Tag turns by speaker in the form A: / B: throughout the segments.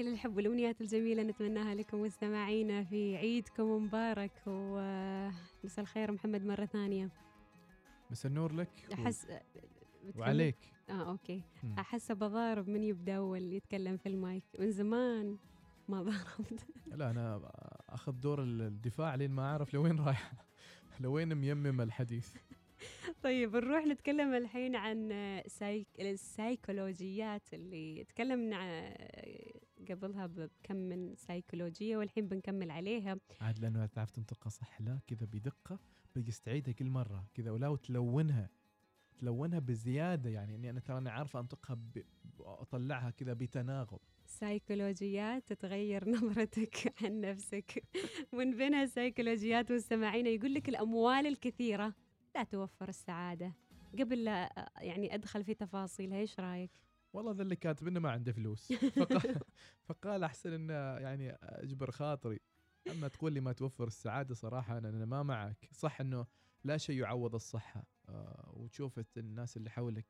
A: كل الحب والأمنيات الجميلة نتمناها لكم مستمعينا في عيدكم مبارك ومساء الخير محمد مرة ثانية.
B: مساء النور لك و-
A: أحس بتكلم-
B: وعليك.
A: آه okay.
B: مم.
A: أحس بضارب من يبدأ أول يتكلم في المايك. من زمان ما ضربت
B: لا أنا أخذ دور ال- الدفاع لين ما أعرف لوين رايح. لوين ميمم الحديث.
A: طيب نروح نتكلم الحين عن سايك... السايكولوجيات اللي تكلمنا قبلها بكم من سايكولوجية والحين بنكمل عليها.
B: عاد لأنه تعرف تنطقها صح لا كذا بدقة بقيس تعيدها كل مرة. كذا ولا وتلونها تلونها بزيادة يعني اني أنا ترى أنا عارفة أنطقها ب... أطلعها كذا بتناغم.
A: سايكولوجيات تتغير نظرتك عن نفسك. من بينها سايكولوجيات مستمعينا يقول لك الأموال الكثيرة لا توفر السعادة. قبل لا يعني أدخل في تفاصيل إيش رأيك؟
B: والله ذا اللي كاتب إنه ما عنده فلوس. فقال, فقال أحسن إنه يعني أجبر خاطري. أما تقول لي ما توفر السعادة صراحة أنا, أنا ما معك. صح إنه لا شيء يعوض الصحة آه وتشوف الناس اللي حولك.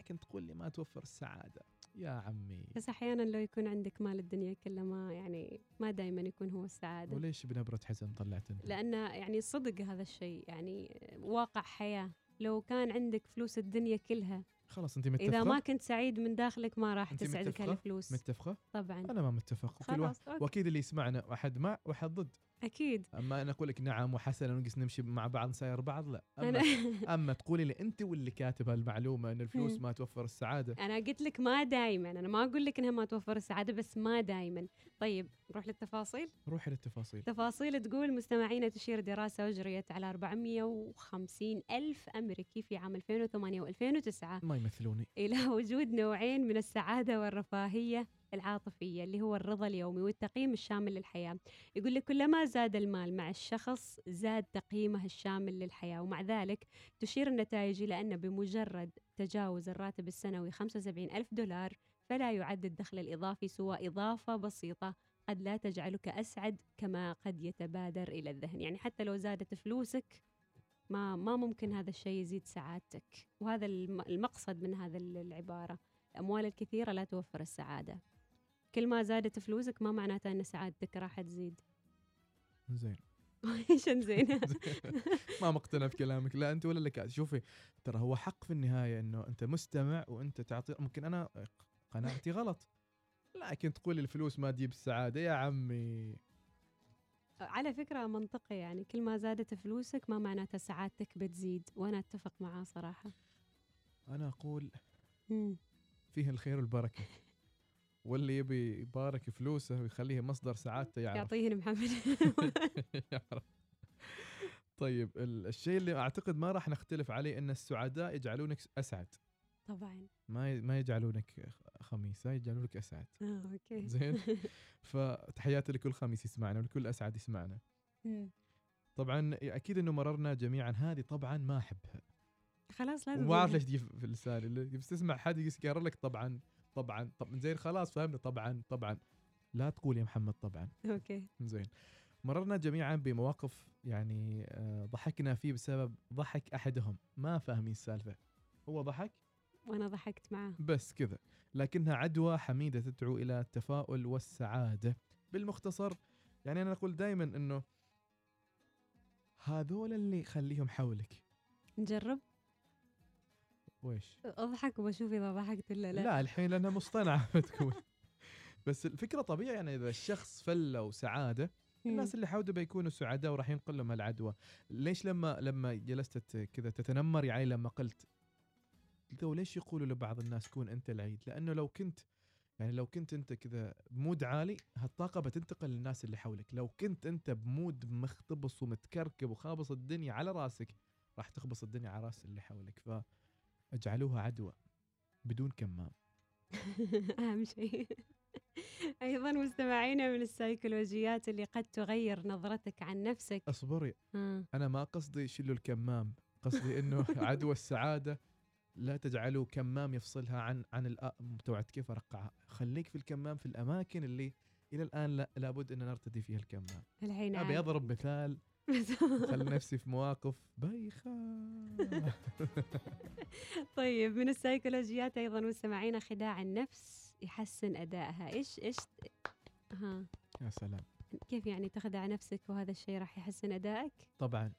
B: لكن تقول لي ما توفر السعادة. يا عمي.
A: بس أحيانا لو يكون عندك مال الدنيا كله ما يعني ما دائما يكون هو السعادة.
B: وليش بنبرة حزن طلعت أنت؟
A: لأن يعني صدق هذا الشيء. يعني واقع حياة. لو كان عندك فلوس الدنيا كلها
B: خلاص انت متفقة؟
A: إذا ما كنت سعيد من داخلك ما راح تسعدك
B: متفقة؟
A: هالفلوس
B: متفقة؟
A: طبعا.
B: أنا ما متفق وكل واحد. وأكيد اللي يسمعنا واحد مع واحد ضد.
A: أكيد.
B: أما أنا أقول لك نعم وحسنا ونقص نمشي مع بعض نساير بعض لا.
A: أما
B: أما تقولي لي انت واللي كاتب هالمعلومه إن الفلوس. ما توفر السعادة.
A: أنا قلت لك ما دائما أنا ما أقول لك إنها ما توفر السعادة بس ما دائما طيب نروح للتفاصيل؟
B: روحي للتفاصيل.
A: تفاصيل تقول مستمعينا تشير دراسة أجريت على 450 ألف أمريكي في عام 2008 و2009
B: ما يمثلوني.
A: إلى وجود نوعين من السعادة والرفاهية. العاطفية اللي هو الرضا اليومي والتقييم الشامل للحياة. يقول لك كلما زاد المال مع الشخص زاد تقييمه الشامل للحياة ومع ذلك تشير النتائج إلى أن بمجرد تجاوز الراتب السنوي 75 ألف دولار فلا يعد الدخل الإضافي سوى إضافة بسيطة قد لا تجعلك أسعد كما قد يتبادر إلى الذهن. يعني حتى لو زادت فلوسك ما ما ممكن هذا الشيء يزيد سعادتك. وهذا الم- المقصد من هذا ال- العبارة. الأموال الكثيرة لا توفر السعادة. كل ما زادت فلوسك ما معناته أن سعادتك راح تزيد.
B: زين.
A: إيش زين؟
B: ما مقتنع بكلامك. لا أنت ولا لك شوفي ترى هو حق في النهاية إنه أنت مستمع وأنت تعطي ممكن أنا قناعتي غلط. لكن تقول الفلوس ما تجيب السعادة يا عمي.
A: على فكرة منطقي يعني. كل ما زادت فلوسك ما معناته سعادتك بتزيد. وأنا أتفق معاه صراحة.
B: أنا أقول
A: مم.
B: فيه الخير والبركة. واللي يبي يبارك فلوسه ويخليها مصدر سعادته يعرف.
A: يعطيهن محمد
B: يعرف. طيب ال- الشيء اللي أعتقد ما راح نختلف عليه إن السعداء يجعلونك أسعد.
A: طبعا.
B: ما ما يجعلونك خميسه يجعلونك أسعد.
A: آه، أوكي.
B: زين؟ فتحياتي لكل خميس يسمعنا ولكل أسعد يسمعنا. طبعا أكيد إنه مررنا جميعا. هذه طبعا ما أحبها.
A: خلاص لازم
B: وما
A: أعرف.
B: ليش تجي في لساني. اللي بس تسمع حد يقرر لك طبعا. طبعا. طب زين خلاص فهمنا. طبعا طبعا. لا تقول يا محمد طبعا.
A: أوكي.
B: زين. مررنا جميعا بمواقف يعني آه، ضحكنا فيه بسبب ضحك أحدهم. ما فاهمين السالفة. هو ضحك؟
A: وأنا ضحكت معاه.
B: بس كذا. لكنها عدوى حميدة تدعو إلى التفاؤل والسعادة. بالمختصر يعني أنا أقول دائما إنه هذول اللي خليهم حولك.
A: نجرب.
B: ويش؟
A: أضحك وبشوف إذا ضحكت ولا
B: لا,
A: لا,
B: الحين لأنها مصطنعة بتكون. بس الفكرة طبيعي يعني إذا الشخص فله
A: وسعادة.
B: الناس اللي حوله بيكونوا سعداء وراح ينقل لهم العدوى. ليش لما لما جلست كذا تتنمر يعني لما قلت قلت ليش يقولوا لبعض الناس كون أنت العيد؟ لأنه لو كنت يعني لو كنت أنت كذا بمود عالي هالطاقة بتنتقل للناس اللي حولك. لو كنت أنت بمود مختبص ومتكركب وخابص الدنيا على راسك راح تخبص الدنيا على راس اللي حولك. فاجعلوها عدوى بدون كمام
A: أهم شيء أيضا مستمعينا من السيكولوجيات اللي قد تغير نظرتك عن نفسك
B: أصبري
A: آه.
B: أنا ما قصدي شيلوا الكمام قصدي إنه عدوى السعادة لا تجعلوا كمام يفصلها عن عن. توعد كيف ارقعها خليك في الكمام في الأماكن اللي إلى الآن لا لابد إن نرتدي فيها الكمام
A: الحين أبي.
B: أضرب مثال خل نفسي في مواقف بايخة.
A: طيب من السيكولوجيات أيضا مستمعينا خداع النفس يحسن أدائها. إيش إيش ها.
B: يا سلام.
A: كيف يعني تخدع نفسك وهذا الشيء راح يحسن أدائك؟
B: طبعا.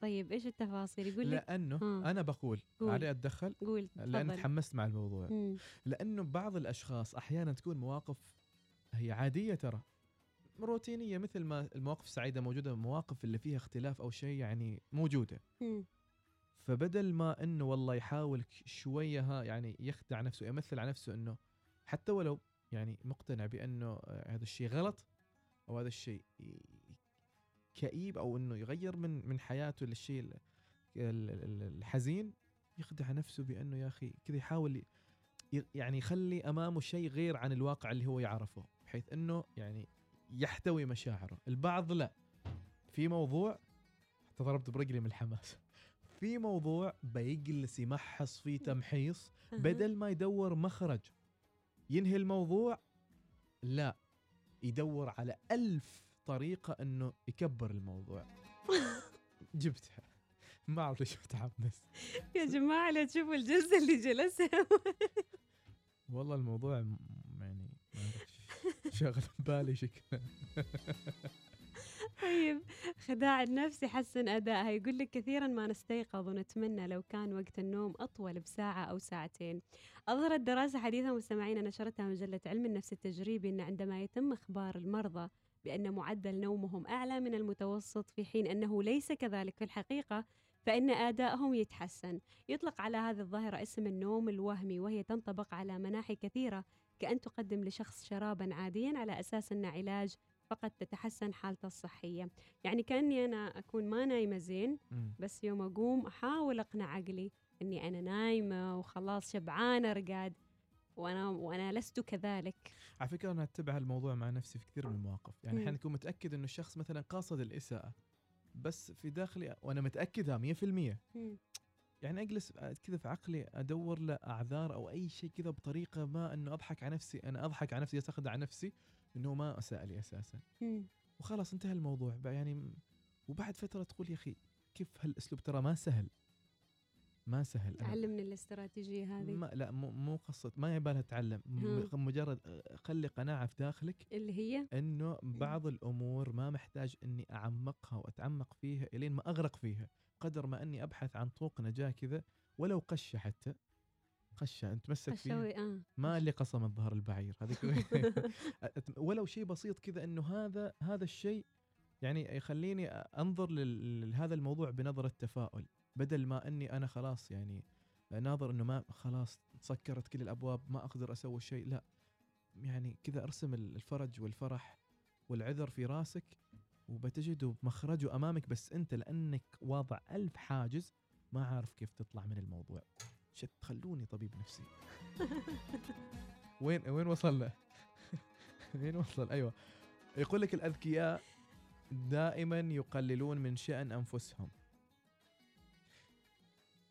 A: طيب إيش التفاصيل؟ يقول لك
B: لأنه
A: ها.
B: أنا بقول
A: قول.
B: علي أتدخل؟
A: قول لأن
B: تحمست مع الموضوع.
A: مم.
B: لأنه بعض الأشخاص أحيانا تكون مواقف هي عادية ترى. روتينية مثل ما المواقف السعيدة موجودة مواقف اللي فيها اختلاف أو شيء يعني
A: موجودة.
B: فبدل ما إنه والله يحاول شوية ها يعني يخدع نفسه يمثل على نفسه إنه حتى ولو يعني مقتنع بأنه هذا الشيء غلط أو هذا الشيء كئيب أو إنه يغير من من حياته للشيء ال- ال- ال- الحزين يخدع نفسه بأنه يا أخي كذا يحاول يعني يخلي أمامه شيء غير عن الواقع اللي هو يعرفه بحيث إنه يعني يحتوي مشاعره. البعض لا. في موضوع حتى ضربت برجلي من الحماس. في موضوع بيجلس يمحص فيه تمحيص. بدل ما يدور مخرج. ينهي الموضوع؟ لا. يدور على ألف طريقة أنه يكبر الموضوع. جبتها. ما أعرف ليش متحمس
A: يا جماعة لا تشوفوا الجلسة اللي جلسها.
B: والله الموضوع م- يعني ما أعرف شغل بالي شكله.
A: طيب خداع النفس يحسن أدائها. يقول لك كثيرا ما نستيقظ ونتمنى لو كان وقت النوم أطول بساعة أو ساعتين. أظهرت دراسة حديثة مستمعين نشرتها مجلة علم النفس التجريبي أن عندما يتم إخبار المرضى بأن معدل نومهم أعلى من المتوسط في حين أنه ليس كذلك في الحقيقة فإن آدائهم يتحسن. يطلق على هذه الظاهرة اسم النوم الوهمي وهي تنطبق على مناحي كثيرة كأن تقدم لشخص شرابا عاديا على أساس أن علاج فقد تتحسن حالته الصحية. يعني كأني أنا أكون ما نايمة زين. بس يوم أقوم أحاول أقنع عقلي أني أنا نايمة وخلاص شبعانة رقاد وأنا وأنا لست كذلك.
B: على فكرة أنا أتبع الموضوع مع نفسي في كثير من المواقف. يعني
A: مم.
B: أحيانا أكون متأكد أنه الشخص مثلا قاصد الإساءة بس في داخلي وأنا متأكدها 100% يعني أجلس كذا في عقلي أدور له أعذار أو أي شيء كذا بطريقة ما إنه أضحك على نفسي أنا أضحك على نفسي اخدع نفسي إنه ما اساء لي
A: أساسا.
B: وخلاص انتهى الموضوع. بقى يعني وبعد فترة تقول يا أخي كيف هالأسلوب؟ ترى ما سهل. ما سهل. أنا
A: علمني الاستراتيجية هذه.
B: ما لا مو مو قصة ما يبالها تتعلم. م- مجرد خلي قناعة في داخلك
A: اللي هي؟
B: إنه بعض الأمور ما محتاج إني أعمقها وأتعمق فيها إلين ما أغرق فيها. قدر ما أني أبحث عن طوق نجاة كذا ولو قشه حتى. قشة أنت تمسك
A: أسوي آه
B: ما اللي قصم الظهر البعير هذيك ولو شيء بسيط كذا إنه هذا هذا الشيء يعني يخليني أنظر لهذا الموضوع بنظرة تفاؤل. بدل ما أني أنا خلاص يعني ناظر إنه ما خلاص سكرت كل الأبواب ما أقدر أسوي شيء لا. يعني كذا أرسم الفرج والفرح والعذر في راسك وبتجد مخرجه أمامك بس أنت لأنك واضع ألف حاجز ما عارف كيف تطلع من الموضوع. شت خلوني طبيب نفسي. وين وين وصلنا وين وصل؟ أيوه. يقول لك الأذكياء دائما يقللون من شأن أنفسهم.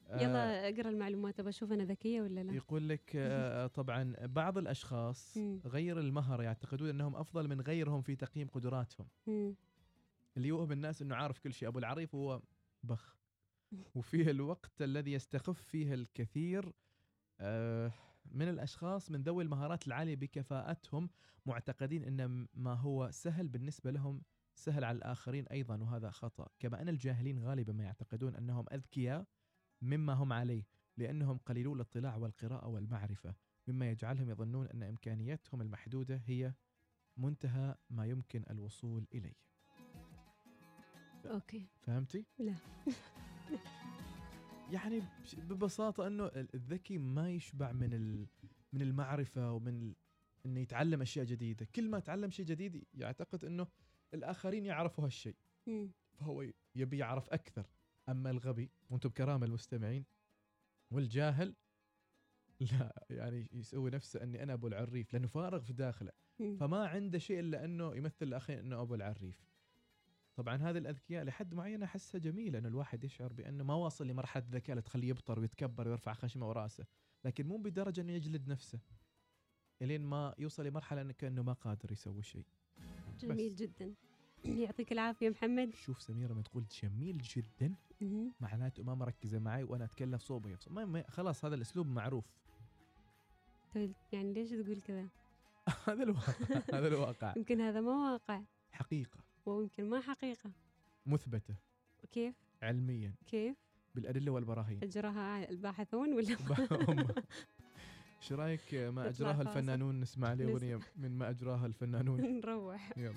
B: آه،
A: يلا أقرأ المعلومات ابى أشوف أنا ذكية ولا لا؟
B: يقول لك آه، طبعا بعض
A: الأشخاص.
B: غير المهره يعتقدون أنهم أفضل من غيرهم في تقييم قدراتهم. اللي يوهم الناس إنه عارف كل شيء. أبو العريف هو بخ. وفيه الوقت الذي يستخف فيه الكثير آه، من الأشخاص من ذوي المهارات العالية بكفاءتهم معتقدين إن ما هو سهل بالنسبة لهم سهل على الآخرين أيضا وهذا خطأ. كما أن الجاهلين غالبا ما يعتقدون أنهم أذكياء مما هم عليه لأنهم قليلو الاطلاع والقراءة والمعرفة. مما يجعلهم يظنون أن امكانياتهم المحدودة هي منتهى ما يمكن الوصول إليه.
A: أوكي
B: فهمتي؟
A: لا.
B: يعني ببساطة إنه ال- الذكي ما يشبع من من المعرفة ومن إنه يتعلم أشياء جديدة، كل ما تعلم شيء جديد يعتقد إنه الآخرين يعرفوا هالشيء،. فهو يبي يعرف أكثر، أما الغبي وأنتم بكرامة المستمعين والجاهل لا يعني يسوي نفسه إني أنا أبو العريف لأنه فارغ في داخله. فما عنده شيء إلا إنه يمثل الاخرين إنه أبو العريف طبعا هذه الأذكياء لحد معين أحسها جميلة انه الواحد يشعر بأنه ما واصل لمرحلة الذكاء اللي تخليه يبطر ويتكبر ويرفع خشمة ورأسه لكن مو بدرجة إنه يجلد نفسه إلين ما يوصل لمرحلة إنه كأنه ما قادر يسوي شيء.
A: جميل جدا. يعطيك العافية محمد.
B: شوف سميرة ما تقول جميل جدا. معناته ما مركزة معي وأنا أتكلم ما ما خلاص هذا الأسلوب معروف.
A: طيب يعني ليش تقول كذا؟
B: هذا الواقع هذا الواقع.
A: يمكن هذا ما واقع.
B: حقيقة.
A: ويمكن ما حقيقة.
B: مثبتة.
A: كيف؟
B: علميا.
A: كيف؟
B: بالأدلة والبراهين.
A: أجراها الباحثون ولا؟
B: إيش رأيك ما
A: فاصل.
B: الفنانون؟ نسمع
A: نسمع.
B: أغنية من ما أجراها الفنانون.
A: نروح.
B: يلا.